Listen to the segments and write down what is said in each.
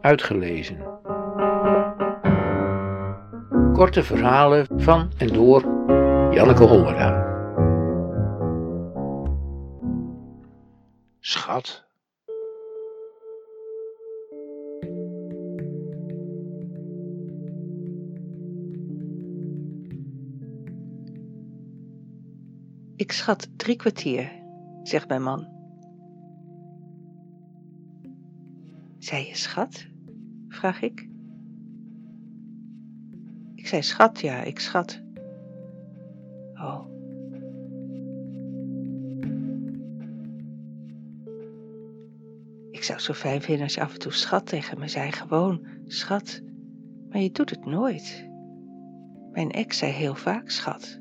uitgelezen. Korte verhalen van en door Janneke Hollera. Schat. Ik schat drie kwartier, zegt mijn man. Zei je schat? vraag ik. Ik zei schat, ja, ik schat. Oh. Ik zou het zo fijn vinden als je af en toe schat tegen me zei. Gewoon schat. Maar je doet het nooit. Mijn ex zei heel vaak schat.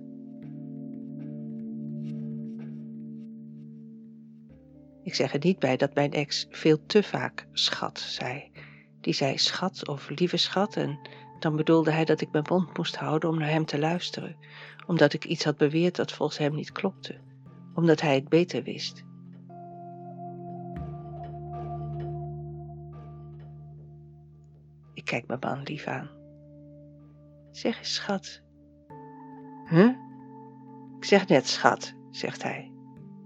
Ik zeg er niet bij dat mijn ex veel te vaak schat zei. Die zei schat of lieve schat en dan bedoelde hij dat ik mijn mond moest houden om naar hem te luisteren, omdat ik iets had beweerd dat volgens hem niet klopte, omdat hij het beter wist. Ik kijk mijn man lief aan. Zeg eens, schat. Huh? Ik zeg net, schat, zegt hij.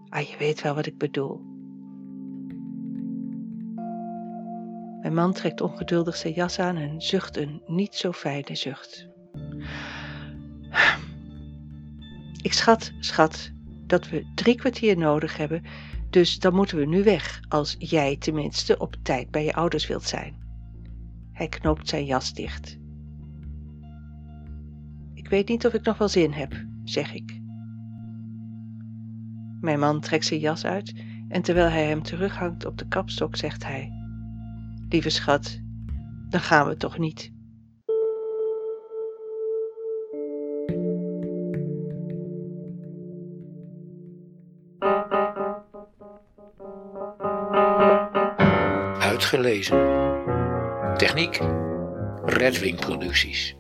Ah, je weet wel wat ik bedoel. Mijn man trekt ongeduldig zijn jas aan en zucht een niet zo fijne zucht. Ik schat, schat, dat we drie kwartier nodig hebben, dus dan moeten we nu weg, als jij tenminste op tijd bij je ouders wilt zijn. Hij knoopt zijn jas dicht. Ik weet niet of ik nog wel zin heb, zeg ik. Mijn man trekt zijn jas uit en terwijl hij hem terughangt op de kapstok, zegt hij: Lieve schat, dan gaan we toch niet. Uitgelezen. Techniek. Redwing Producties.